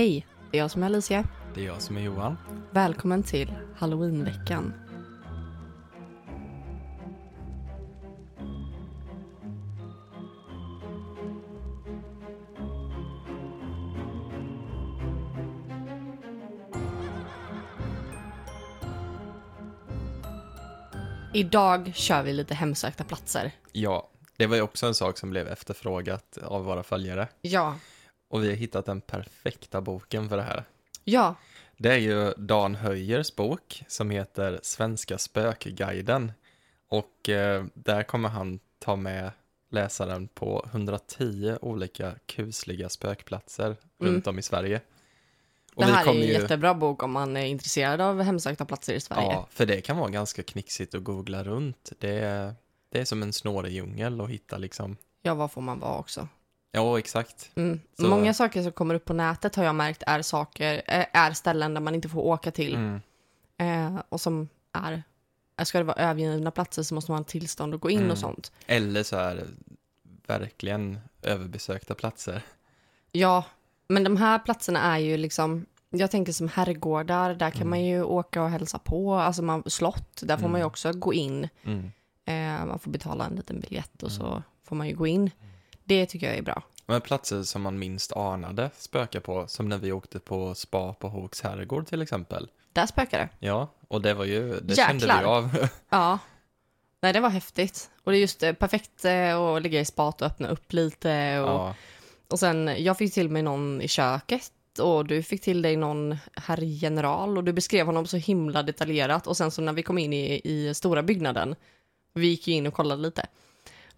Hej, det är jag som är Alicia. Det är jag som är Johan. Välkommen till Halloweenveckan. Idag kör vi lite hemsökta platser. Ja, det var ju också en sak som blev efterfrågat av våra följare. Ja. Och vi har hittat den perfekta boken för det här. Ja, Det är ju Dan Höjers bok som heter Svenska spökguiden. Och eh, där kommer han ta med läsaren på 110 olika kusliga spökplatser runt om i Sverige. Och det här är en ju- jättebra bok om man är intresserad av hemsökta platser i Sverige. Ja, för det kan vara ganska knixigt att googla runt. Det är, det är som en snårig djungel att hitta liksom. Ja, vad får man vara också? Ja, exakt. Mm. Så- Många saker som kommer upp på nätet har jag märkt är saker, eh, är ställen där man inte får åka till. Mm. Eh, och som är, ska det vara övergivna platser så måste man ha tillstånd att gå in Mm. och sånt. Eller så är det verkligen överbesökta platser. Ja, men de här platserna är ju liksom, jag tänker som herrgårdar, där kan Mm. man ju åka och hälsa på, alltså man, slott, där får man ju Mm. också gå in. Mm. Eh, man får betala en liten biljett och så får man ju gå in. Det tycker jag är bra. Men platser som man minst anade spöka på, som när vi åkte på spa på Håks herrgård till exempel. Där spökar det. Ja, och det var ju, det kände Jäklar. vi av. Ja. Nej, det var häftigt. Och det är just eh, perfekt eh, att ligga i spat och öppna upp lite. Och, ja, och sen, jag fick till mig någon i köket och du fick till dig någon herr general och du beskrev honom så himla detaljerat. Och sen så när vi kom in i, i stora byggnaden, vi gick ju in och kollade lite,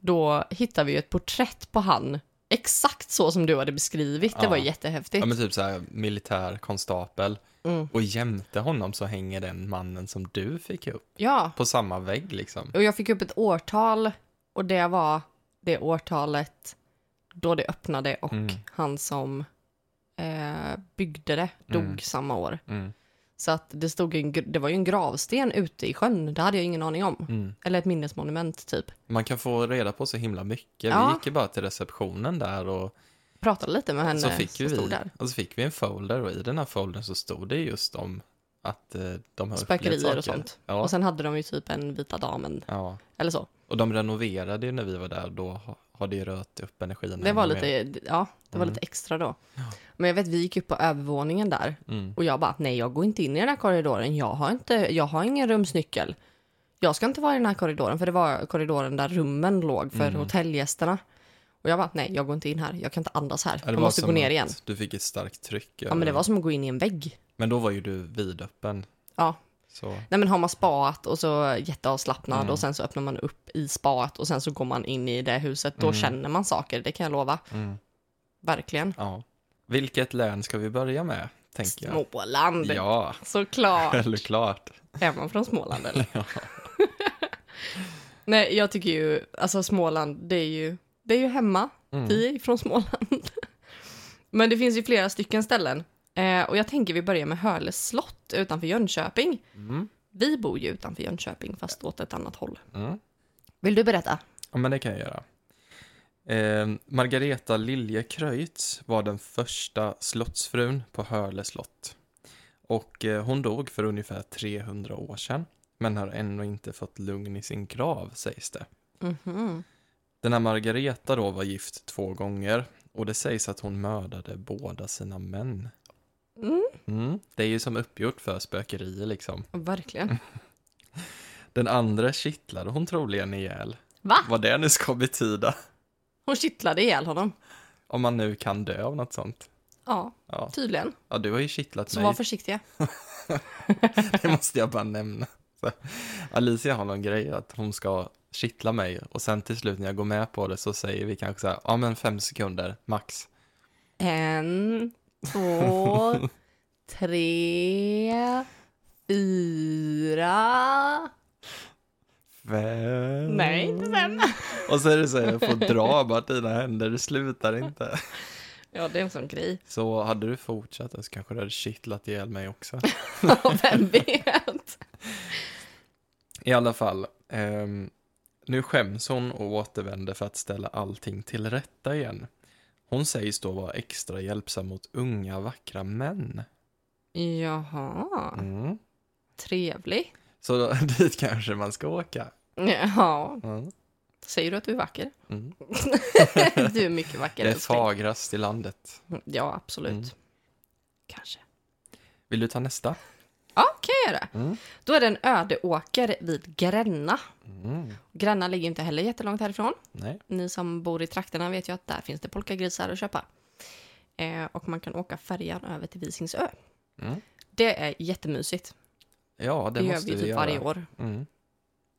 då hittade vi ju ett porträtt på han, exakt så som du hade beskrivit. Det Ja. var jättehäftigt. ja men typ så här militär konstapel. Mm. Och jämte honom så hänger den mannen som du fick upp Ja, på samma vägg liksom. Och jag fick upp ett årtal och det var det årtalet då det öppnade och Mm. han som eh, byggde det dog Mm. samma år. Mm. Så att det stod en, det var ju en gravsten ute i sjön, det hade jag ingen aning om. Mm. Eller ett minnesmonument typ. Man kan få reda på så himla mycket. Ja. Vi gick ju bara till receptionen där och Pratade lite med henne så fick, vi, stod där. och så fick vi en folder och i den här foldern så stod det just om att eh, de har Spökerier och sånt. Ja, Och sen hade de ju typ en vita damen, ja. eller så. Och de renoverade ju när vi var där, då ha- har det ju rört upp energin. Det var ännu mer. lite, ja, det var Mm. lite extra då. Men jag vet, vi gick upp på övervåningen där Mm. Och jag bara, nej jag går inte in i den här korridoren, jag har, inte, jag har ingen rumsnyckel. Jag ska inte vara i den här korridoren, för det var korridoren där rummen låg för Mm. hotellgästerna. Och jag bara, nej jag går inte in här, jag kan inte andas här, Ja, jag måste gå ner igen. Du fick ett starkt tryck. Ja men det var som att gå in i en vägg. men då var ju du vidöppen. Ja, Så, nej men har man spaat och så jätteavslappnad Mm. och sen så öppnar man upp i spaat och sen så går man in i det huset, då Mm. känner man saker, det kan jag lova. mm, Verkligen. ja. Vilket län ska vi börja med, tänker jag? Småland, Ja, såklart. eller klart. Är man från Småland eller? Ja. Nej, jag tycker ju, alltså Småland, det är ju, det är ju hemma. Mm. Vi är från Småland. Men det finns ju flera stycken ställen. Eh, och jag tänker vi börjar med Hörles slott utanför Jönköping. Mm. Vi bor ju utanför Jönköping, fast åt ett annat håll. Mm. Vill du berätta? Ja, men det kan jag göra. Eh, Margareta Liljekröitz var den första slottsfrun på Hörle slott. Och eh, hon dog för ungefär 300 år sedan, men har ännu inte fått lugn i sin grav, sägs det. Mhm. Den här Margareta då var gift två gånger och det sägs att hon mördade båda sina män. Mm, Mm. Det är ju som uppgjort för spökerier liksom. verkligen. Den andra kittlade hon troligen ihjäl. Va? Vad det nu ska betyda. Hon kittlade ihjäl honom. Om man nu kan dö av något sånt. Ja, Ja, tydligen. ja du har ju kittlat Så mig. var försiktiga. Det måste jag bara nämna. Så, Alicia har någon grej att hon ska kittla mig och sen till slut när jag går med på det så säger vi kanske så här, ja men fem sekunder max. En, två, tre, fyra. Fem. Nej, inte fem. Och så är det så här, jag får dra bara dina händer, det slutar inte. Ja, det är en sån grej. Så hade du fortsatt så kanske du hade kittlat ihjäl mig också. Vem vet? I alla fall, ehm, nu skäms hon och återvänder för att ställa allting till rätta igen. Hon sägs då vara extra hjälpsam mot unga vackra män. Jaha, Mm. trevlig. Så då, dit kanske man ska åka. Ja, Mm. säger du att du är vacker? Mm. du är mycket vacker. Det är fagrast i landet. Ja, absolut. Mm. Kanske. Vill du ta nästa? Ja, kan jag göra. Mm. Då är det en öde åker vid Gränna. Mm. Gränna ligger inte heller jättelångt härifrån. Nej. Ni som bor i trakterna vet ju att där finns det polkagrisar att köpa. Eh, och man kan åka färjan över till Visingsö. Mm. Det är jättemysigt. Ja, det, Det, gör måste vi vi typ göra. varje år. Mm.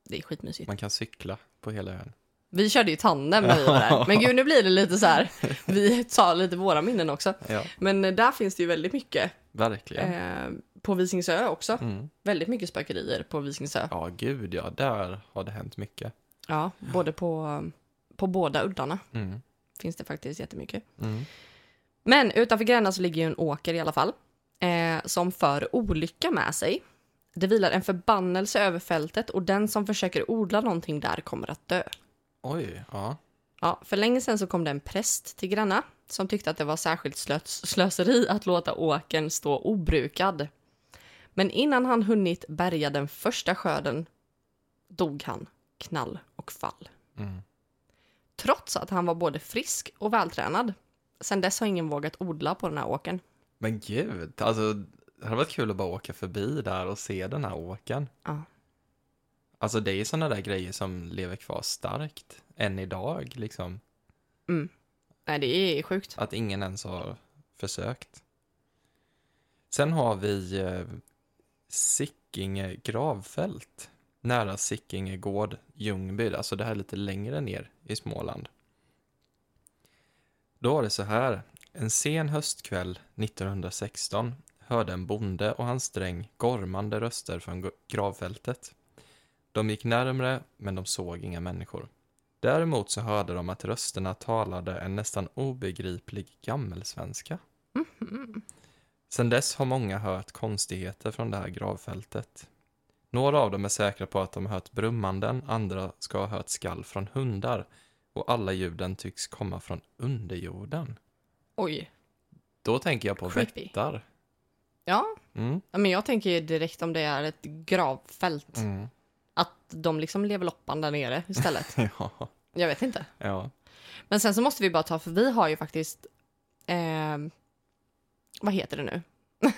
Det är skitmysigt. Man kan cykla på hela ön. Vi körde ju tandem när vi var där. Men gud, nu blir det lite så här. Vi tar lite våra minnen också. Ja, Men där finns det ju väldigt mycket. verkligen. Eh, på Visingsö också. Mm. Väldigt mycket spökerier på Visingsö. Ja, gud ja. Där har det hänt mycket. Ja, både på, på båda uddarna Mm. finns det faktiskt jättemycket. Mm. Men utanför Gränna så ligger ju en åker i alla fall. Eh, som för olycka med sig. Det vilar en förbannelse över fältet och den som försöker odla någonting där kommer att dö. Oj, ja. Ja, för länge sedan så kom det en präst till Gränna som tyckte att det var särskilt slös slöseri att låta åkern stå obrukad. Men innan han hunnit bärga den första skörden dog han knall och fall. Mm. Trots att han var både frisk och vältränad. Sen dess har ingen vågat odla på den här åkern. Men gud, alltså det hade varit kul att bara åka förbi där och se den här åkern. Ja. Alltså det är sådana där grejer som lever kvar starkt än idag, liksom. Nej, det är sjukt. Att ingen ens har försökt. Sen har vi eh, Sickinge gravfält. Nära Sickinge gård, Ljungby. Alltså det här är lite längre ner i Småland. Då var det så här. En sen höstkväll 1916 hörde en bonde och hans dräng gormande röster från gravfältet. De gick närmre, men de såg inga människor. Däremot så hörde de att rösterna talade en nästan obegriplig gammelsvenska. Sen dess har många hört konstigheter från det här gravfältet. Några av dem är säkra på att de har hört brummanden, andra ska ha hört skall från hundar och alla ljuden tycks komma från underjorden. Oj. Då tänker jag på Creepy. vättar. Ja, Mm. Ja, men jag tänker ju direkt om det är ett gravfält. Mm. Att de liksom lever loppan där nere istället. Ja, jag vet inte. ja. Men sen så måste vi bara ta, för vi har ju faktiskt... Eh, vad heter det nu?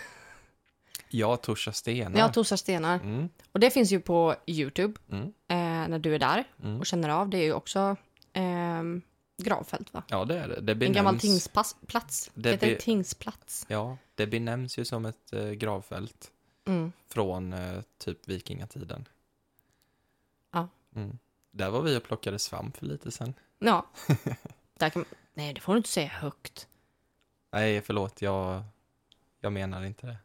Ja, Torsa stenar. Ja, Torsar stenar. Mm. Och det finns ju på YouTube Mm. eh, när du är där Mm. och känner av. Det är ju också eh, gravfält, va? Ja, det är det. Det En benämns, gammal tingsplats. Det heter be- tingsplats? Ja, det benämns ju som ett eh, gravfält Mm. från eh, typ vikingatiden. Ja. Mm. Där var vi och plockade svamp för lite sen. Ja. där kan, nej, det får du inte säga högt. Nej, förlåt, jag, jag menar inte det.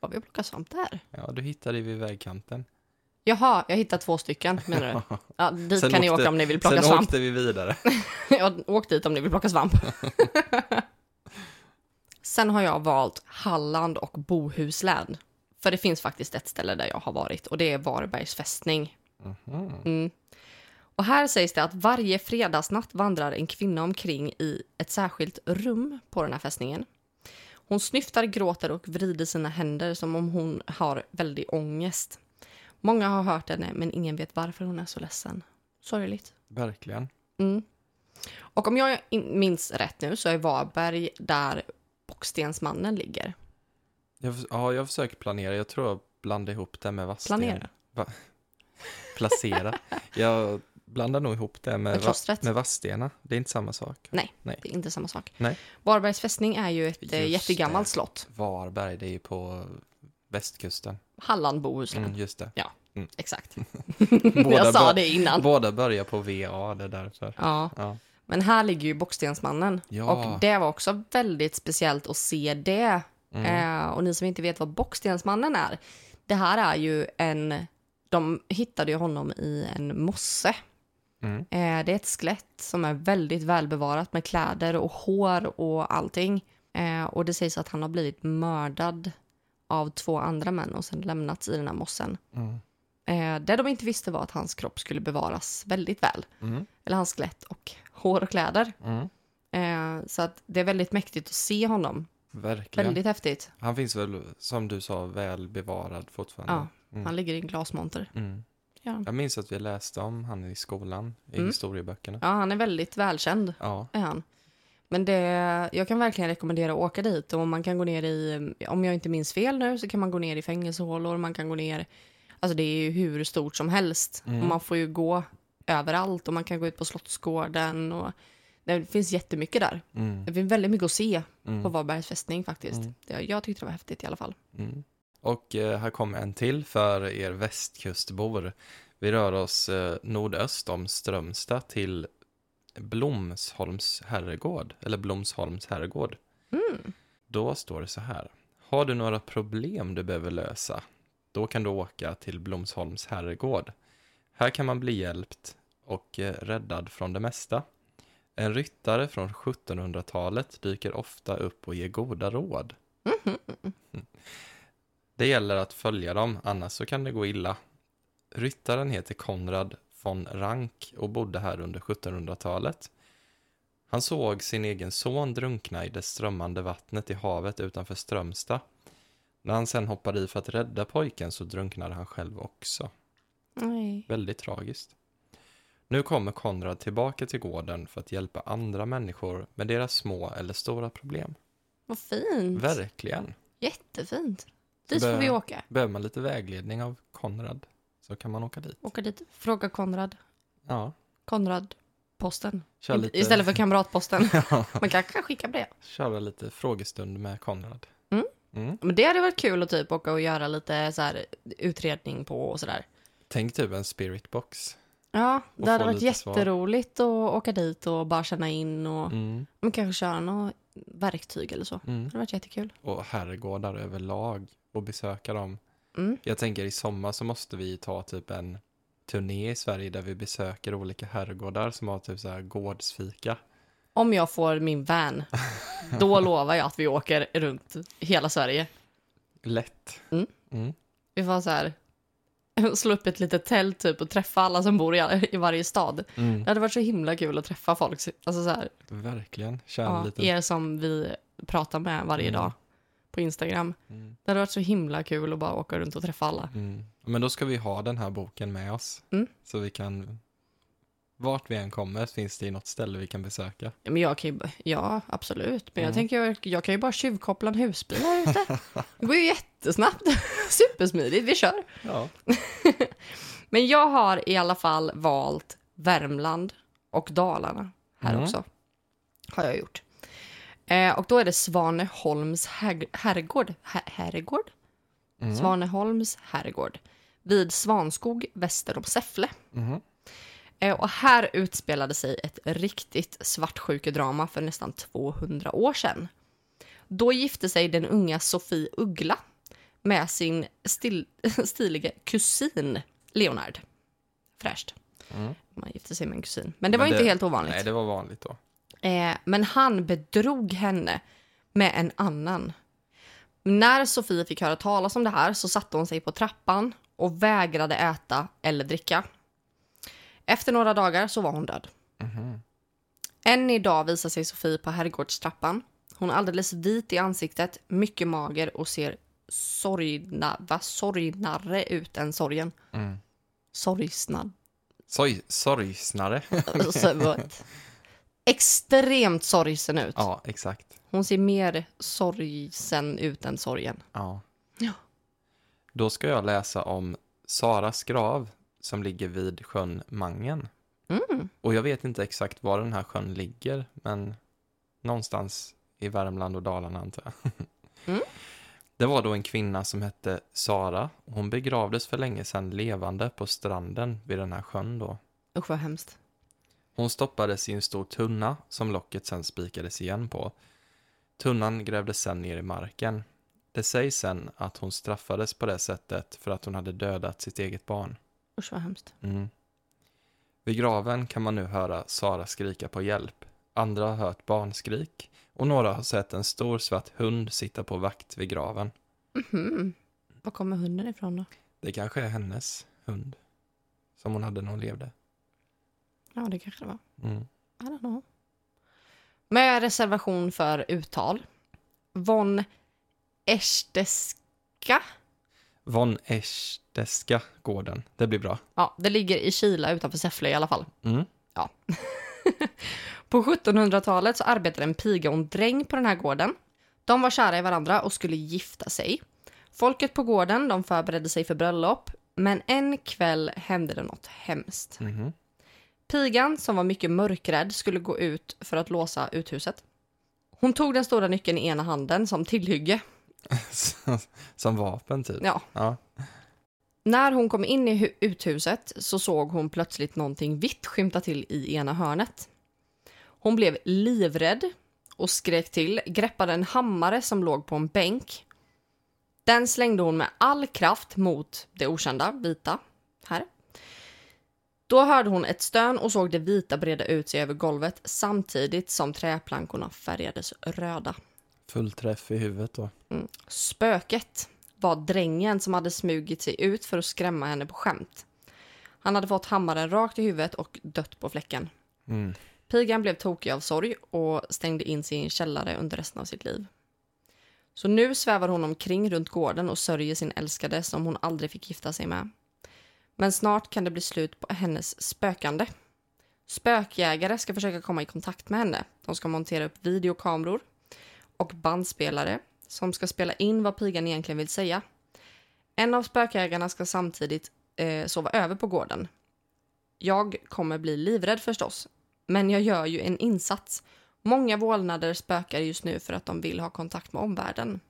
Var vi och plockade svamp där? Ja, du hittade ju vid vägkanten. Jaha, jag hittade två stycken menar du? Ja, dit Sen kan ni åkte- åka om ni vill plocka Sen svamp. åkte vi vidare. Ja, åk dit om ni vill plocka svamp. Sen har jag valt Halland och Bohuslän. För det finns faktiskt ett ställe där jag har varit och det är Varbergs fästning. Mhm. Mm. Och här sägs det att varje fredagsnatt vandrar en kvinna omkring i ett särskilt rum på den här fästningen. Hon snyftar, gråter och vrider sina händer som om hon har väldig ångest. Många har hört henne, men ingen vet varför hon är så ledsen. Sorgligt. Verkligen. Mm. Och om jag in- minns rätt nu så är Varberg där Bockstensmannen ligger. Jag, ja, jag försöker planera. Jag tror jag blandade ihop det med Vadsten. Planera? Va? Placera. jag blandar nog ihop det med, Med med Vadstena. Det är inte samma sak. Nej, Nej. det är inte samma sak. Nej. Varbergs fästning är ju ett eh, Just jättegammalt det. slott. Varberg, det är ju på västkusten. Halland, Bohuslän. Mm, just det. Exakt. Båda jag sa det innan. Båda börjar på VA, det är därför. Ja. Ja. Men här ligger ju Bockstensmannen. Ja. Och det var också väldigt speciellt att se det. Mm. Eh, och ni som inte vet vad Bockstensmannen är. Det här är ju en... De hittade ju honom i en mosse. Mm. Eh, det är ett skelett som är väldigt välbevarat med kläder och hår och allting. Eh, och det sägs att han har blivit mördad av två andra män och sen lämnats i den här mossen. Mm. Eh, det de inte visste var att hans kropp skulle bevaras väldigt väl. Mm. Eller hans skelett och hår och kläder. Mm. Eh, så att det är väldigt mäktigt att se honom. Verkligen. Väldigt häftigt. Han finns väl, som du sa, väl bevarad fortfarande. Ja, Mm. Han ligger i en glasmonter. Mm. Ja. Jag minns att vi läste om han i skolan, i Mm. historieböckerna. ja, han är väldigt välkänd. Ja. är han. Men det, jag kan verkligen rekommendera att åka dit och man kan gå ner i, om jag inte minns fel nu, så kan man gå ner i fängelsehålor, man kan gå ner, alltså det är ju hur stort som helst. Mm. Och man får ju gå överallt och man kan gå ut på Slottsgården och det finns jättemycket där. Mm. Det finns väldigt mycket att se Mm. på Varbergs fästning faktiskt. Mm. Jag tyckte det var häftigt i alla fall. Mm. Och eh, här kommer en till för er västkustbor. Vi rör oss eh, nordöst om Strömstad till Blomsholms herrgård, eller Blomsholms herrgård. Mm. Då står det så här. Har du några problem du behöver lösa? Då kan du åka till Blomsholms herrgård. Här kan man bli hjälpt och eh, räddad från det mesta. En ryttare från 1700-talet dyker ofta upp och ger goda råd. Mhm. Det gäller att följa dem, annars så kan det gå illa. Ryttaren heter Konrad von Rank och bodde här under 1700-talet. Han såg sin egen son drunkna i det strömmande vattnet i havet utanför Strömstad. När han sen hoppade i för att rädda pojken så drunknade han själv också. Nej. Väldigt tragiskt. Nu kommer Konrad tillbaka till gården för att hjälpa andra människor med deras små eller stora problem. Vad fint. Verkligen. Jättefint. Dit får vi åka. Behöver man lite vägledning av Konrad så kan man åka dit. Åka dit. Fråga Konrad. Ja, Konrad posten. kör lite, Istället för kamratposten. Ja, Man kanske kan skicka brev. köra lite frågestund med Konrad. Mm. Mm. Men det hade varit kul att typ åka och göra lite så här utredning på och sådär. Tänk typ en spiritbox. Ja, det hade varit lite svar. jätteroligt att åka dit och bara känna in och Mm. men kanske köra något verktyg eller så. Det Mm. hade varit jättekul. Och herrgårdar överlag och besöka dem. Mm. Jag tänker i sommar så måste vi ta typ en turné i Sverige där vi besöker olika herrgårdar som har typ så här gårdsfika. Om jag får min van, då lovar jag att vi åker runt hela Sverige. Lätt. Mm. Mm. Vi får så här slå upp ett litet tält typ och träffa alla som bor i, i varje stad. Mm. Det hade varit så himla kul att träffa folk. Alltså så här, Verkligen. Kör ja, liten... er som vi pratar med varje Mm. dag på Instagram. Mm. Det hade varit så himla kul att bara åka runt och träffa alla. Mm. Men då ska vi ha den här boken med oss. Mm. Så vi kan... Vart vi än kommer finns det ju något ställe vi kan besöka. Ja, Men jag kan ju, ja, absolut. Men jag Mm. tänker, jag, jag kan ju bara tjuvkoppla en husbil här ute. Det går ju jättesnabbt. Supersmidigt, vi kör. Ja. Men jag har i alla fall valt Värmland och Dalarna här Mm. också. Har jag gjort. Eh, och då är det Svaneholms herrgård. Her- herrgård? Mm. Svaneholms herrgård. Vid Svanskog väster om Säffle. Mhm. Eh, och här utspelade sig ett riktigt svartsjukedrama för nästan 200 år sedan. Då gifte sig den unga Sofie Uggla med sin stil, stilige kusin Leonard. Fräscht. Mm. Man gifte sig med en kusin. Men det var Men inte det- helt ovanligt. Nej, det var vanligt då. Eh, men han bedrog henne med en annan. När Sofie fick höra talas om det här så satte hon sig på trappan och vägrade äta eller dricka. Efter några dagar så var hon död. Mhm. Än idag visar sig Sofie på herrgårdstrappan. Hon är alldeles vit i ansiktet, mycket mager och ser sorgna, va, sorgnare ut än sorgen. Mm. Sorgsnad. Soj, sorgsnare. Extremt sorgsen ut. ja, exakt. Hon ser mer sorgsen ut än sorgen. Ja. Ja. Då ska jag läsa om Saras grav som ligger vid sjön Mangen. Mm. Och jag vet inte exakt var den här sjön ligger, men någonstans i Värmland och Dalarna antar jag. Mm. Det var då en kvinna som hette Sara. Hon begravdes för länge sedan levande på stranden vid den här sjön då. Usch vad hemskt. Hon stoppades i en stor tunna som locket sen spikades igen på. Tunnan grävdes sen ner i marken. Det sägs sen att hon straffades på det sättet för att hon hade dödat sitt eget barn. Usch vad hemskt. Mm. Vid graven kan man nu höra Sara skrika på hjälp. Andra har hört barnskrik och några har sett en stor svart hund sitta på vakt vid graven. Mhm. Var kommer hunden ifrån då? Det kanske är hennes hund som hon hade när hon levde. Ja, det kanske det var. Mm. I don't know. Med reservation för uttal. Von Echteska. Von Echteska gården. Det blir bra. Ja, det ligger i Kila utanför Säffle i alla fall. Mm. På 1700-talet så arbetade en piga och en dräng på den här gården. De var kära i varandra och skulle gifta sig. Folket på gården de förberedde sig för bröllop, men en kväll hände det något hemskt. Mhm. Pigan, som var mycket mörkrädd, skulle gå ut för att låsa uthuset. Hon tog den stora nyckeln i ena handen som tillhygge. Som vapen typ. Ja. Ja. När hon kom in i hu- uthuset så såg hon plötsligt någonting vitt skymta till i ena hörnet. Hon blev livrädd och skrek till, greppade en hammare som låg på en bänk. Den slängde hon med all kraft mot det okända, vita, här. Då hörde hon ett stön och såg det vita breda ut sig över golvet samtidigt som träplankorna färgades röda. Fullträff i huvudet då. Spöket var drängen som hade smugit sig ut för att skrämma henne på skämt. Han hade fått hammaren rakt i huvudet och dött på fläcken. Mm. Pigan blev tokig av sorg och stängde in sig i en källare under resten av sitt liv. Så nu svävar hon omkring runt gården och sörjer sin älskade som hon aldrig fick gifta sig med. Men snart kan det bli slut på hennes spökande. Spökjägare ska försöka komma i kontakt med henne. De ska montera upp videokameror och bandspelare som ska spela in vad pigan egentligen vill säga. En av spökjägarna ska samtidigt eh, sova över på gården. Jag kommer bli livrädd förstås, men jag gör ju en insats. Många vålnader spökar just nu för att de vill ha kontakt med omvärlden.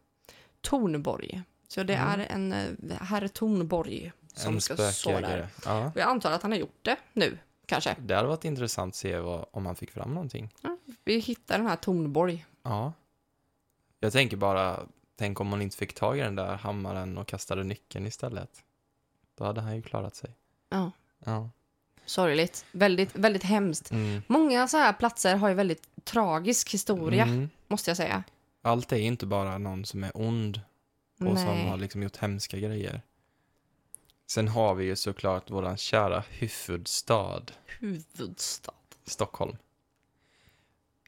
Tornborg. Så det är en eh, herr Tornborg som en ska spökjägare. Ja. Och jag antar att han har gjort det nu, kanske. Det hade varit intressant att se vad, om man fick fram någonting. Vi hittar den här Tornborg. Ja. Jag tänker bara, tänk om man inte fick tag i den där hammaren och kastade nyckeln istället. Då hade han ju klarat sig. Ja, Ja. sorgligt. Väldigt, väldigt hemskt. Mm. Många så här platser har ju väldigt tragisk historia, Mm. måste jag säga. Allt är inte bara någon som är ond och som Nej. har liksom gjort hemska grejer. Sen har vi ju såklart våran kära huvudstad, Huvudstad. Stockholm.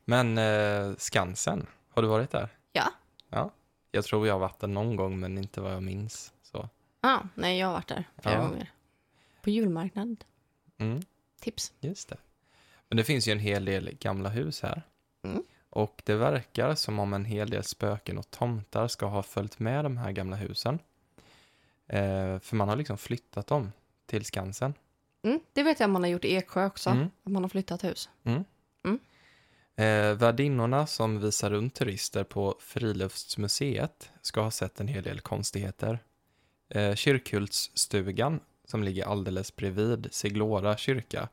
Men eh, Skansen, har du varit där? Ja. Ja. Jag tror jag har varit där någon gång, men inte vad jag minns. Så. Ah, nej, jag har varit där flera Ja. gånger. På julmarknad. Mm. Tips. Just det. Men det finns ju en hel del gamla hus här. Mm. Och det verkar som om en hel del spöken och tomtar ska ha följt med de här gamla husen. Eh, för man har liksom flyttat dem till Skansen. Mm, det vet jag att man har gjort i Eksjö också. Mm. Att man har flyttat hus. Eh, värdinnorna som visar runt turister på Friluftsmuseet ska ha sett en hel del konstigheter. Eh, Kyrkhultsstugan, som ligger alldeles bredvid Siglora kyrka,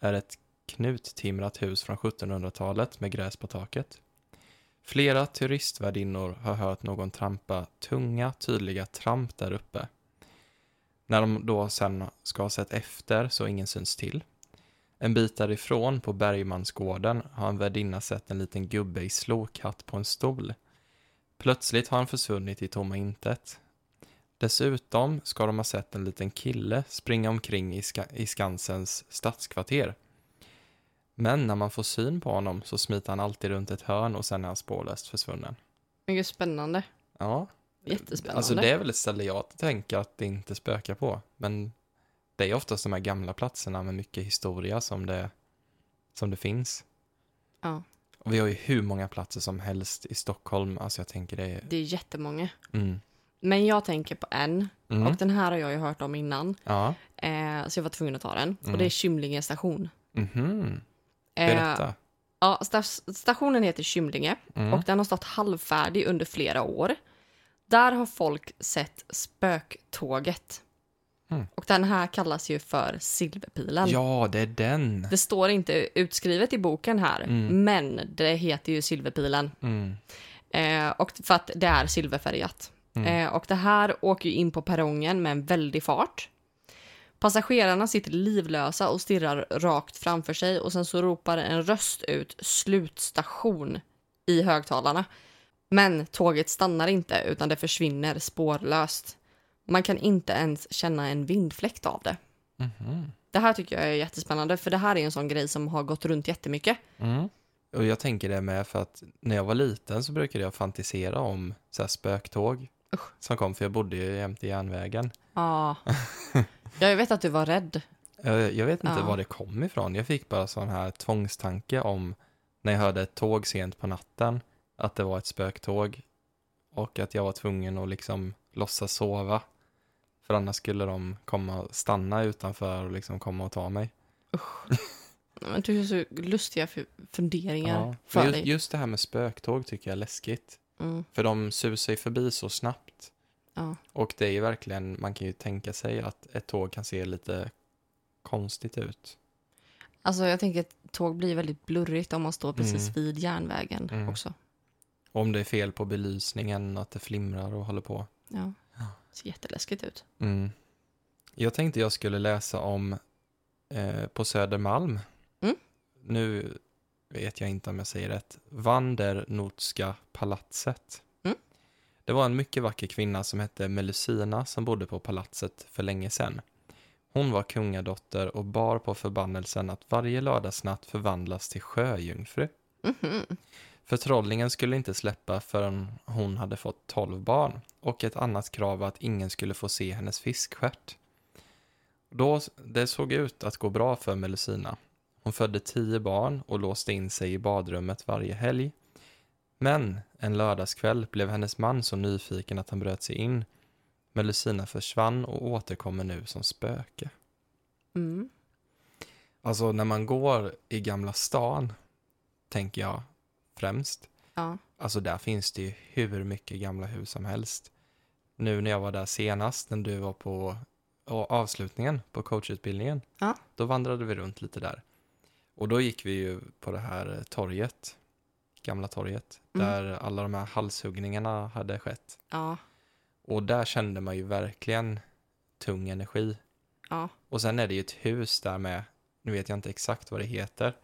är ett knuttimrat hus från 1700-talet med gräs på taket. Flera turistvärdinnor har hört någon trampa tunga, tydliga tramp där uppe. När de då sen ska ha sett efter så ingen syns till. En bit därifrån på Bergmansgården har en värdinna sett en liten gubbe i slokhatt på en stol. Plötsligt har han försvunnit i tomma intet. Dessutom ska de ha sett en liten kille springa omkring i, ska- i Skansens stadskvarter. Men när man får syn på honom så smiter han alltid runt ett hörn och sen är han spårlöst försvunnen. Mycket spännande. Ja, Jättespännande. alltså det är väl ett ställe jag tänker att det inte spökar på. Men det är oftast de här gamla platserna med mycket historia som det, som det finns. Ja, Och vi har ju hur många platser som helst i Stockholm. Alltså jag tänker det är... det är jättemånga. Mm. Men jag tänker på en. Mm. Och den här har jag ju hört om innan. Ja. Eh, så jag var tvungen att ta den. Mm. Och det är Kymlinge station. Eh, Berätta. ja, sta- stationen heter Kymlinge. Mm. Och den har stått halvfärdig under flera år. Där har folk sett spöktåget. Mm. Och den här kallas ju för Silverpilen. Ja, det är den. Det står inte utskrivet i boken här, Mm. men det heter ju Silverpilen. Mm. Eh, och för att det är silverfärgat. Mm. Eh, och det här åker ju in på perrongen med en väldig fart. Passagerarna sitter livlösa och stirrar rakt framför sig och sen så ropar en röst ut slutstation i högtalarna. Men tåget stannar inte utan det försvinner spårlöst. Man kan inte ens känna en vindfläkt av det. Mhm. Det här tycker jag är jättespännande för det här är en sån grej som har gått runt jättemycket. Mm. Och jag tänker det med för att när jag var liten så brukade jag fantisera om så här spöktåg Usch. som kom, för jag bodde ju jämte järnvägen. Ja. ja, jag vet att du var rädd. Jag, jag vet inte Ja. var det kom ifrån. Jag fick bara sån här tvångstanke om när jag hörde ett tåg sent på natten att det var ett spöktåg och att jag var tvungen att liksom låtsas sova. För annars skulle de komma och stanna utanför och liksom komma och ta mig. Men du har så lustiga fu- funderingar Ja. för just, dig. just det här med spöktåg tycker jag är läskigt. Mm, För de susar ju förbi så snabbt. ja. Och det är ju verkligen, man kan ju tänka sig att ett tåg kan se lite konstigt ut. Alltså jag tänker att tåg blir väldigt blurrigt om man står precis Mm. vid järnvägen Mm. också. Om det är fel på belysningen, att det flimrar och håller på. Ja. Ja. ser jätteläskigt ut. Mm. Jag tänkte jag skulle läsa om eh, på Södermalm. Mm. Nu vet jag inte om jag säger rätt. Vandernotska palatset. Mm. Det var en mycket vacker kvinna som hette Melusina som bodde på palatset för länge sedan. Hon var kungadotter och bar på förbannelsen att varje lördagsnatt förvandlas till sjöjungfru. Mhm. Förtrollningen skulle inte släppa förrän hon hade fått tolv barn och ett annat krav var att ingen skulle få se hennes fiskstjärt. Då, det såg ut att gå bra för Melusina. Hon födde tio barn och låste in sig i badrummet varje helg. Men en lördagskväll blev hennes man så nyfiken att han bröt sig in. Melusina försvann och återkommer nu som spöke. Mm. Alltså när man går i Gamla stan, tänker jag främst, Ja. Alltså där finns det ju hur mycket gamla hus som helst. Nu när jag var där senast, när du var på avslutningen på coachutbildningen, Ja. då vandrade vi runt lite där. Och då gick vi ju på det här torget, gamla torget, Mm. där alla de här halshuggningarna hade skett. Ja. Och där kände man ju verkligen tung energi. Ja. Och sen är det ju ett hus där med, nu vet jag inte exakt vad det heter,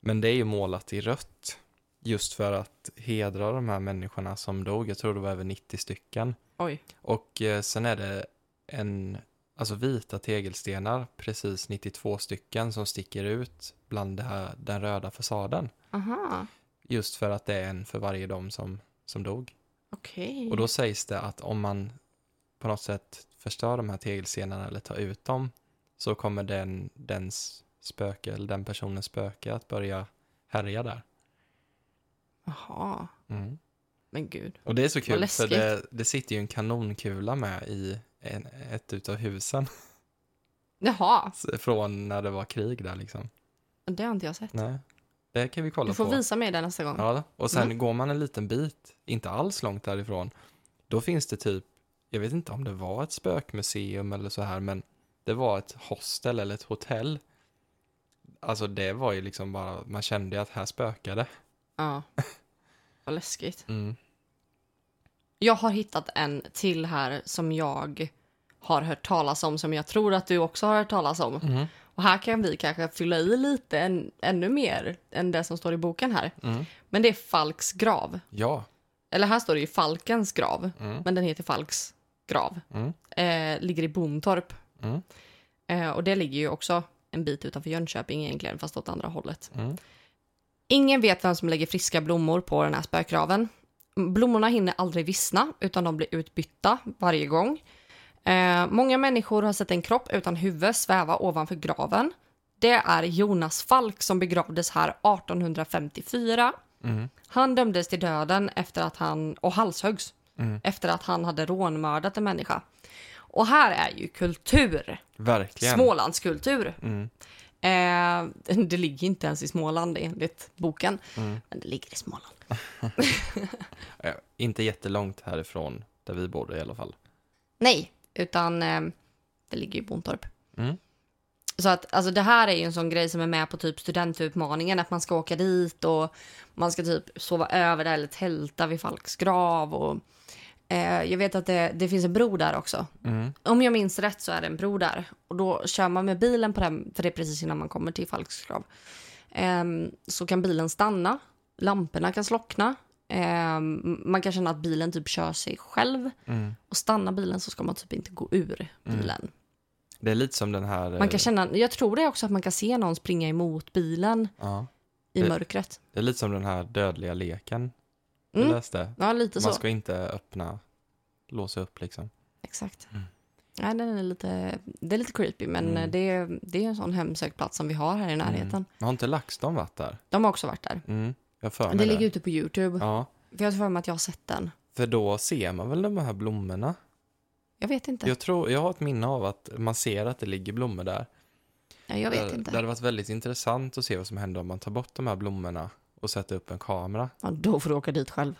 men det är ju målat i rött. Just för att hedra de här människorna som dog, jag tror det var över 90 stycken. Oj. Och eh, sen är det en, alltså vita tegelstenar, precis 92 stycken som sticker ut bland här, den röda fasaden. Aha. Just för att det är en för varje dem som, som dog. Okej. Och då sägs det att om man på något sätt förstör de här tegelstenarna eller tar ut dem så kommer den, dens spöke, eller den personens spöke att börja härja där. Jaha. Mm. Men gud. Och det är så kul för det, det sitter ju en kanonkula med i en, ett utav husen Jaha. från när det var krig där liksom. Det har inte jag sett. Nej, det kan vi kolla Du får på. visa mig det nästa gång. Ja, och sen Mm. går man en liten bit, inte alls långt därifrån, då finns det typ, jag vet inte om det var ett spökmuseum eller så här, men det var ett hostel eller ett hotell. Alltså det var ju liksom bara, man kände ju att här spökade. Ja. Vad läskigt. Mm. Jag har hittat en till här som jag har hört talas om, som jag tror att du också har hört talas om. Mm. Och här kan vi kanske fylla i lite än, ännu mer än det som står i boken här. Mm. Men det är Falks grav. Ja. Eller här står det ju Falkens grav, Mm. men den heter Falks grav. Mm. Eh, ligger i Bontorp. Mm. Eh, och det ligger ju också en bit utanför Jönköping egentligen, fast åt andra hållet. Ingen vet vem som lägger friska blommor på den här spökgraven. Blommorna hinner aldrig vissna, utan de blir utbytta varje gång. Eh, många människor har sett en kropp utan huvud sväva ovanför graven. Det är Jonas Falk som begravdes här 1854. Mm. Han dömdes till döden efter att han, och halshöggs Mm. efter att han hade rånmördat en människa. Och här är ju kultur, Verkligen. Smålandskultur. Mm. Eh, det ligger inte ens i Småland enligt boken, Mm. men det ligger i Småland. Eh, Inte jättelångt härifrån där vi bodde i alla fall. Nej, utan eh, det ligger i Bontorp. Mm. Så att alltså det här är ju en sån grej som är med på typ studentutmaningen, att man ska åka dit och man ska typ sova över där eller tälta vid Falks grav. Och, eh, jag vet att det, det finns en bro där också. Mm. Om jag minns rätt så är det en bro där. Och då kör man med bilen på den, för det är precis innan man kommer till Falks grav. Ehm, så kan bilen stanna, lamporna kan slockna. Ehm, man kan känna att bilen typ kör sig själv. Mm. Och stannar bilen så ska man typ inte gå ur bilen. Det är lite som den här... Man eh, kan känna, jag tror det också att man kan se någon springa emot bilen. Ja. i Det- mörkret. Det är lite som den här dödliga leken jag Mm. läste. Ja, lite så. Man ska inte öppna, låsa upp liksom. Exakt. Mm. Ja, den är lite, det är lite creepy, men Mm. det, är, det är en sån hemsökt plats som vi har här i närheten. Mm. Har inte LaxTon varit där? De har också varit där. Mm. Jag för Det mig ligger det. ute på Youtube. Ja, För jag har för mig att jag har sett den. för då ser man väl de här blommorna? Jag vet inte. Jag, tror, jag har ett minne av att man ser att det ligger blommor där. Ja, jag vet det, inte. Det hade varit väldigt intressant att se vad som händer om man tar bort de här blommorna och sätter upp en kamera. Ja, då får du åka dit själv.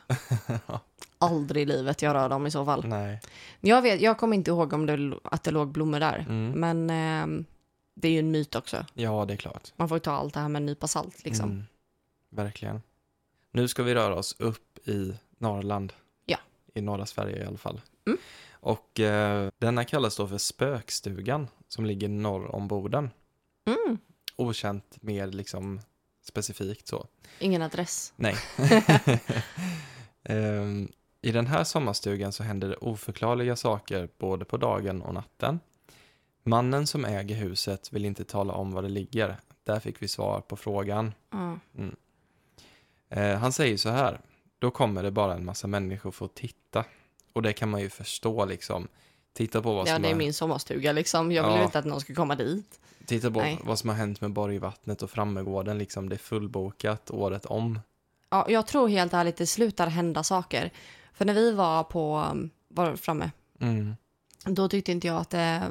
Aldrig i livet jag rör dem i så fall. Nej. Jag, vet, jag kommer inte ihåg om det, att det låg blommor där. Mm. Men ehm, det är ju en myt också. Ja, det är klart. Man får ju ta allt det här med en nypa salt liksom. Mm. Verkligen. Nu ska vi röra oss upp i Norrland. Ja. I norra Sverige i alla fall. Mm. Och eh, denna kallas då för Spökstugan som ligger norr om Boden. Mm. Okänt mer liksom specifikt så. Ingen adress. Nej. Ehm, I den här sommarstugan så händer det oförklarliga saker både på dagen och natten. Mannen som äger huset vill inte tala om var det ligger. Där fick vi svar på frågan. Ja. Eh, han säger så här. Då kommer det bara en massa människor för att titta. Och det kan man ju förstå liksom. Titta på vad Ja, som, det är min sommarstuga liksom. Jag vill Ja. inte att någon ska komma dit. titta på Nej. vad som har hänt med Borgvattnet och Frammegården. Liksom, det är fullbokat året om. Ja, jag tror helt ärligt det slutar hända saker. För när vi var på, um, var framme, Mm. då tyckte inte jag att det,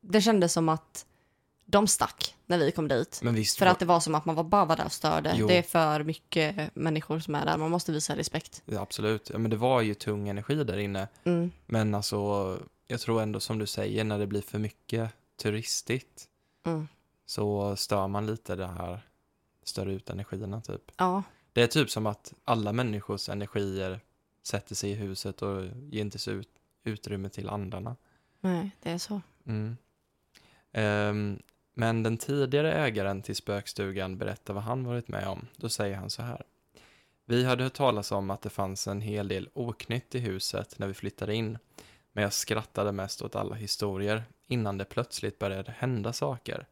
det kändes som att de stack när vi kom dit. Men visst, För att det var som att man var bara var där och störde. Jo. Det är för mycket människor som är där, man måste visa respekt. Ja, absolut. Ja, men det var ju tung energi där inne. Mm. Men alltså, jag tror ändå som du säger, när det blir för mycket turistigt Mm. så stör man lite det här, stör ut energierna typ. Ja, Det är typ som att alla människors energier sätter sig i huset och ger inte ut, utrymme till andarna. nej, det är så. Mm. Ehm, men den tidigare ägaren till spökstugan berättar vad han varit med om. Då säger han så här. Vi hade hört talas om att det fanns en hel del oknytt i huset när vi flyttade in. Men jag skrattade mest åt alla historier innan det plötsligt började hända saker.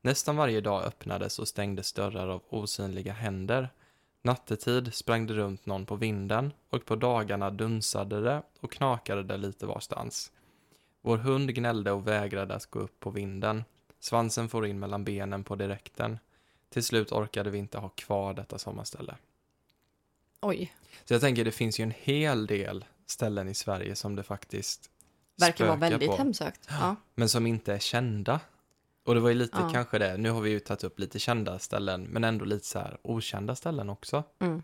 Nästan varje dag öppnades och stängdes dörrar av osynliga händer. Nattetid sprang det runt någon på vinden och på dagarna dunsade det och knakade det lite varstans. Vår hund gnällde och vägrade att gå upp på vinden. Svansen for in mellan benen på direkten. Till slut orkade vi inte ha kvar detta sommarställe. Oj, Så jag tänker, det finns ju en hel del ställen i Sverige som det faktiskt verkar vara väldigt på, hemsökt. Ja. men som inte är kända. Och det var ju lite Ja. kanske det, nu har vi ju tagit upp lite kända ställen, men ändå lite så här okända ställen också. Mm.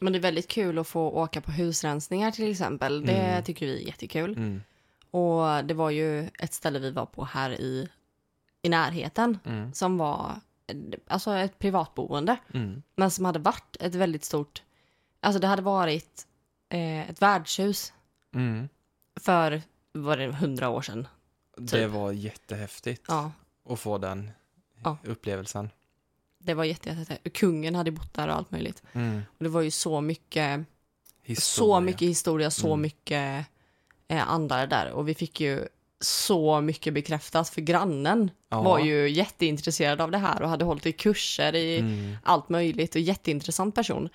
Men det är väldigt kul att få åka på husrensningar till exempel. Det Mm. tycker vi är jättekul. Mm. Och det var ju ett ställe vi var på här i, i närheten Mm. som var alltså ett privatboende. Mm. Men som hade varit ett väldigt stort, alltså det hade varit eh, ett värdshus Mm. för, var det hundra år sedan? Det Typ. var jättehäftigt Ja, att få den Ja. upplevelsen. det var jätte, jätte, Kungen hade bott där och allt möjligt. Mm. Och det var ju så mycket, så Historia. mycket historia, så Mm. mycket eh, andar där. Och vi fick ju så mycket bekräftat för grannen Ja. var ju jätteintresserad av det här och hade hållit i kurser i Mm. allt möjligt och jätteintressant person.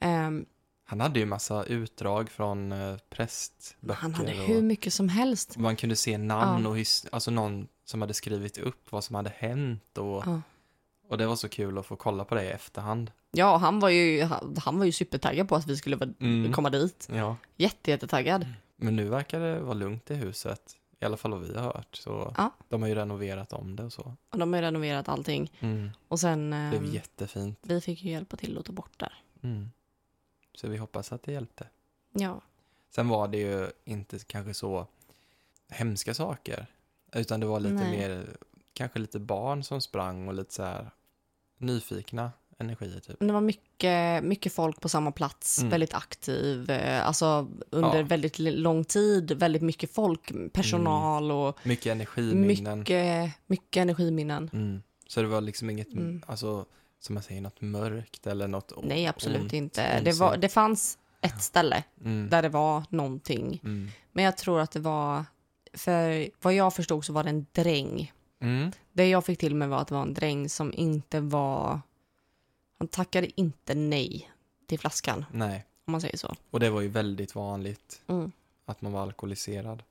Ehm, Han hade ju massa utdrag från eh, prästböcker. han hade hur mycket som helst. Man kunde se namn Ja. och his- alltså någon som hade skrivit upp vad som hade hänt och, Ja. och det var så kul att få kolla på det i efterhand. Ja, han var ju, han, han var ju supertaggad på att vi skulle Mm. komma dit. Ja. Jätte, jättetaggad. Men nu verkar det vara lugnt i huset, i alla fall vad vi har hört. Så Ja. de har ju renoverat om det och så. Och de har ju renoverat allting. Mm. Och sen, Det blev ehm, jättefint. vi fick ju hjälpa till att ta bort där. Mm. Så vi hoppas att det hjälpte. Ja, Sen var det ju inte kanske så hemska saker. Utan det var lite Nej. mer, kanske lite barn som sprang och lite så här nyfikna energier typ. det var mycket, mycket folk på samma plats, Mm. väldigt aktiv, eh, alltså under Ja. väldigt lång tid, väldigt mycket folk, personal och Mycket energiminnen. mycket, mycket energiminnen. Mm. Så det var liksom inget, Mm. alltså, som man säger, något mörkt eller något Nej, absolut ont, inte. Det, var, det fanns ett ställe Mm. där det var någonting. Mm. Men jag tror att det var, för vad jag förstod så var det en dräng. Mm. Det jag fick till mig var att det var en dräng som inte var, Han tackade inte nej till flaskan, Nej, om man säger så. och det var ju väldigt vanligt Mm. att man var alkoholiserad.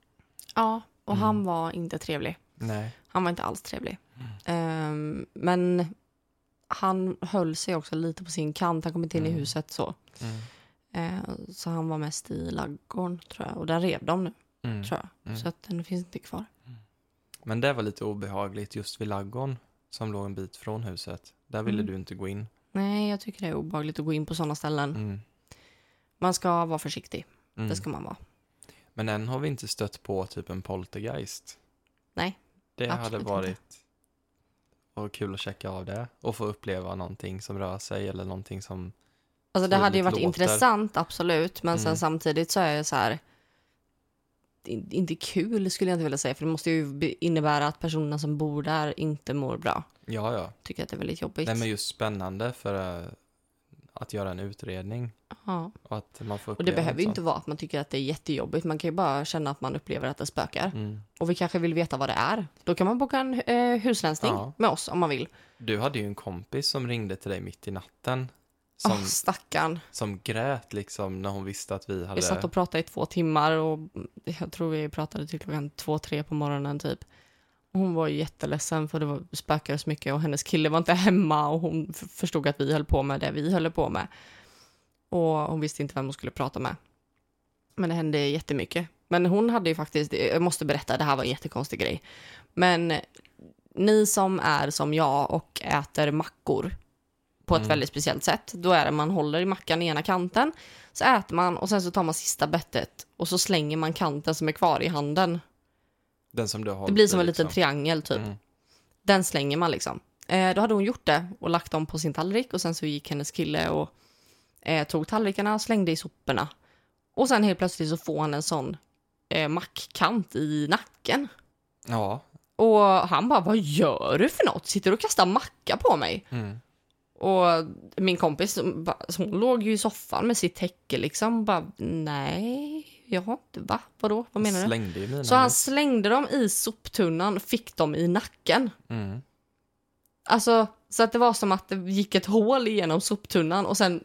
Ja, och Mm. han var inte trevlig. Nej. Han var inte alls trevlig. Mm. Ehm, men han höll sig också lite på sin kant. Han kom inte in i Mm. huset så. Mm. Eh, så han var mest i laggården tror jag. Och den rev de nu Mm. tror jag. Så att den finns inte kvar. Men det var lite obehagligt just vid laggården som låg en bit från huset. Där ville du inte gå in. Nej, jag tycker det är obehagligt att gå in på sådana ställen. Man ska vara försiktig. Det ska man vara. Men än har vi inte stött på typ en poltergeist. Nej, Det absolut hade inte. Och kul att checka av det och få uppleva någonting som rör sig eller någonting som... Alltså det hade ju varit låter. intressant, absolut. Men sen Mm. samtidigt så är det så här... in- Inte kul skulle jag inte vilja säga. För det måste ju innebära att personerna som bor där inte mår bra. Ja, ja. Tycker att det är väldigt jobbigt. Nej, men just spännande för eh, att göra en utredning ja. och att man får Och det behöver ju inte vara att man tycker att det är jättejobbigt. Man kan ju bara känna att man upplever att det spökar. Mm. Och vi kanske vill veta vad det är. Då kan man boka en eh, husrensning Ja. med oss om man vill. Du hade ju en kompis som ringde till dig mitt i natten. Som, Åh, stackarn. som grät liksom när hon visste att vi hade... Vi satt och pratade i två timmar och jag tror vi pratade till klockan två, tre på morgonen typ. Hon var jätteledsen för det var spökade så mycket och hennes kille var inte hemma och hon förstod att vi höll på med det vi höll på med. Och hon visste inte vem hon skulle prata med. Men det hände jättemycket. Men hon hade ju faktiskt, jag måste berätta, det här var en jättekonstig grej. Men ni som är som jag och äter mackor på ett Mm. väldigt speciellt sätt. Då är det man håller i mackan i ena kanten, så äter man och sen så tar man sista bettet och så slänger man kanten som är kvar i handen. Den som du har Det blir som en liksom. liten triangel typ. Mm. Den slänger man liksom. Eh, då hade hon gjort det och lagt dem på sin tallrik och sen så gick hennes kille och eh, tog tallrikarna och slängde i soporna. Och sen helt plötsligt så får han en sån eh, mackkant i nacken. Ja. Och han bara, vad gör du för något? Sitter du och kastar macka på mig? Mm. Och min kompis, hon låg ju i soffan med sitt täcke liksom. Bara, nej, inte, va? Vadå? Vad menar du? Slängde ju mina Så han slängde dem i soptunnan, fick dem i nacken. Mm. Alltså, så att det var som att det gick ett hål igenom soptunnan och sen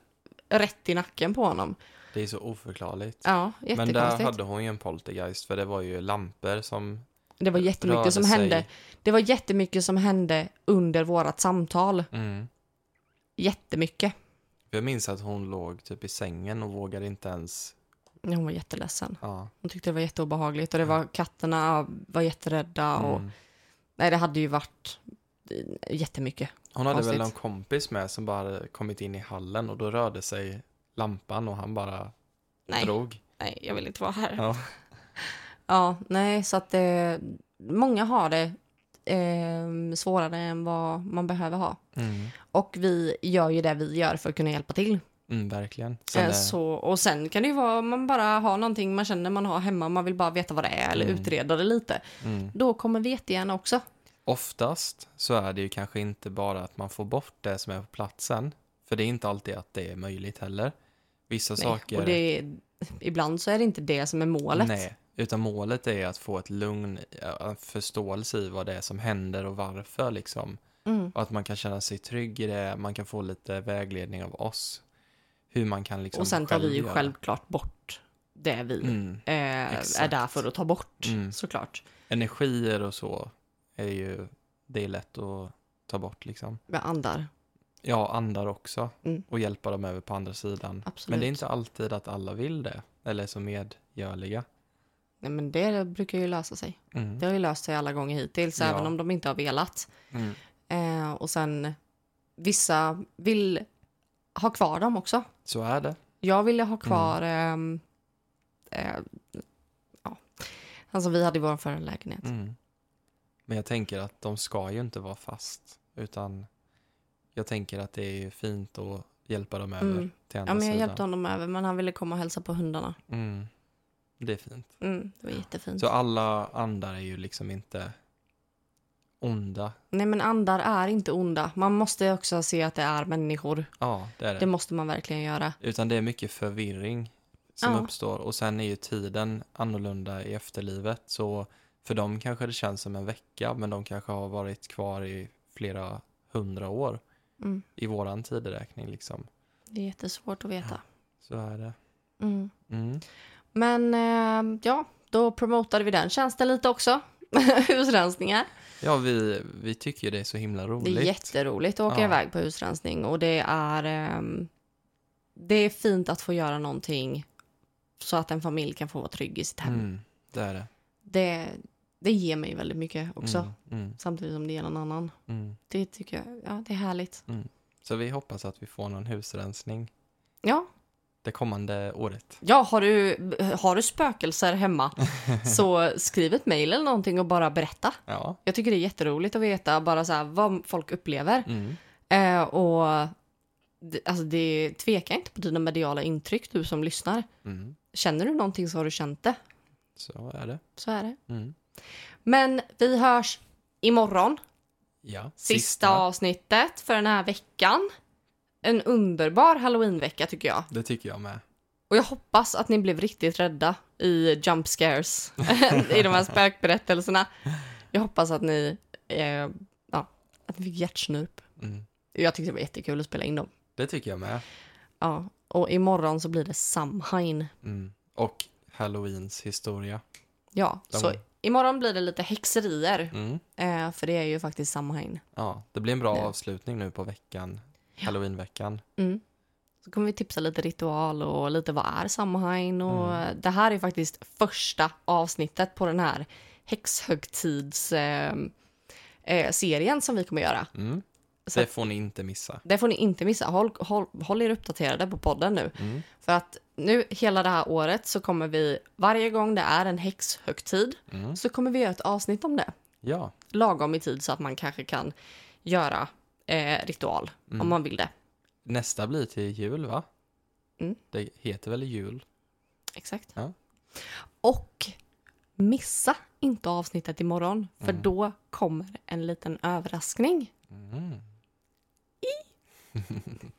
rätt i nacken på honom. Det är så oförklarligt. Ja, Men där hade hon ju en poltergeist för det var ju lampor som Det var jättemycket som sig. hände. Det var jättemycket som hände under vårat samtal. Mm. Jättemycket. Jag minns att hon låg typ i sängen och vågade inte ens... Hon var jätteledsen. Ja. Hon tyckte det var jätteobehagligt och det var katterna var jätterädda och Mm. nej, det hade ju varit eh, jättemycket. Hon hade väl Konstigt. någon kompis med som bara kommit in i hallen och då rörde sig lampan och han bara Nej, drog. nej, jag vill inte vara här. Ja, Ja. nej, så att eh, många har det eh, svårare än vad man behöver ha. Mm. Och vi gör ju det vi gör för att kunna hjälpa till. Mm, verkligen. Sen Eh, är- Så, och sen kan det ju vara man bara har någonting man känner man har hemma, man vill bara veta vad det är eller Mm. utreda det lite. mm. Då kommer vi jättegärna också. Oftast så är det ju kanske inte bara att man får bort det som är på platsen. För det är inte alltid att det är möjligt heller. Vissa Nej, saker... Och det är, ibland så är det inte det som är målet. Nej, utan målet är att få ett lugn, ja, en förståelse i vad det är som händer och varför liksom. Mm. Och att man kan känna sig trygg i det, man kan få lite vägledning av oss. Hur man kan liksom och sen tar vi ju göra. självklart bort det vi Mm. eh, är där för att ta bort, Mm. såklart. Energier och så är ju, det är lätt att ta bort liksom. Med andar, Ja, andar också. Mm. Och hjälpa dem över på andra sidan. absolut. Men det är inte alltid att alla vill det. Eller är så medgörliga. Nej, men det brukar ju lösa sig. Mm. Det har ju löst sig alla gånger hittills, Ja. även om de inte har velat. Mm. Eh, och sen, vissa vill ha kvar dem också. Så är det. Jag ville ha kvar... ehm, eh, ja. Alltså vi hade ju vår förra lägenhet. Mm. Men jag tänker att de ska ju inte vara fast. Utan jag tänker att det är fint att hjälpa dem över Mm. till andra Ja, men jag sidan. hjälpte honom över, men han ville komma och hälsa på hundarna. Mm. Det är fint. Mm, det var jättefint. Så alla andar är ju liksom inte onda. Nej, men andar är inte onda. Man måste också se att det är människor. Ja, det är det. Det måste man verkligen göra. Utan det är mycket förvirring som Ja. uppstår. Och sen är ju tiden annorlunda i efterlivet. Så för dem kanske det känns som en vecka, men de kanske har varit kvar i flera hundra år. Mm. i våran tideräkning liksom. Det är jättesvårt att veta. Så är det. Mm. Mm. Men eh, ja, då promotade vi den tjänsten lite också. Husrensningar. Ja, vi, vi tycker ju det är så himla roligt. Det är jätteroligt att åka Ja. iväg på husrensning och det är, ehm, det är fint att få göra någonting så att en familj kan få vara trygg i sitt hem. Mm, det är det. Det, det ger mig väldigt mycket också, Mm, mm, samtidigt som det ger någon annan. mm. Det tycker jag, ja det är härligt. Så vi hoppas att vi får någon husrensning Ja, det kommande året. ja har, du, har du spökelser hemma så skriv ett mejl eller någonting och bara berätta. Ja. Jag tycker det är jätteroligt att veta bara så här, vad folk upplever. Mm. Eh, och alltså det tvekar inte på dina mediala intryck, du som lyssnar. Mm. Känner du någonting så har du känt det. Så är det. Så är det. Mm. Men vi hörs imorgon. Ja. Sista, avsnittet för den här veckan. En underbar halloweenvecka tycker jag. Det tycker jag med. Och jag hoppas att ni blev riktigt rädda i jump scares. I de här spökberättelserna. Jag hoppas att ni, eh, ja, att ni fick hjärtsnurp. Mm. Jag tyckte det var jättekul att spela in dem. Det tycker jag med. Ja, och imorgon så blir det Samhain. Mm. Och Halloweens historia. Ja, De- så imorgon blir det lite häxerier. Mm. Eh, för det är ju faktiskt Samhain. Ja, det blir en bra Det. avslutning nu på veckan. Halloweenveckan. Mm. Så kommer vi tipsa lite ritual och lite vad är Samhain och Mm. det här är faktiskt första avsnittet på den här häxhögtids eh, eh, serien som vi kommer göra. Mm. Så Det får ni inte missa. det får ni inte missa. Håll, håll, håll er uppdaterade på podden nu. Mm. För att nu hela det här året så kommer vi, varje gång det är en häxhögtid, Mm. så kommer vi göra ett avsnitt om det. Ja. Lagom i tid så att man kanske kan göra eh, ritual Mm. om man vill det. Nästa blir till jul, va? Mm. Det heter väl jul? Exakt. Ja. Och missa inte avsnittet imorgon, för Mm. då kommer en liten överraskning. Mm.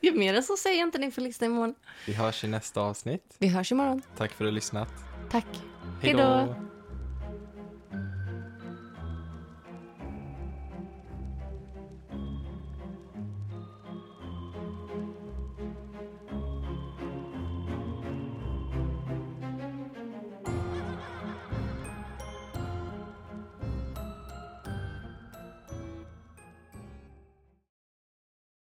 Ju mer än så säger jag inte ni får lyssna imorgon. Vi hörs i nästa avsnitt. Vi hörs imorgon. Tack för att du lyssnat. Tack. Hej då!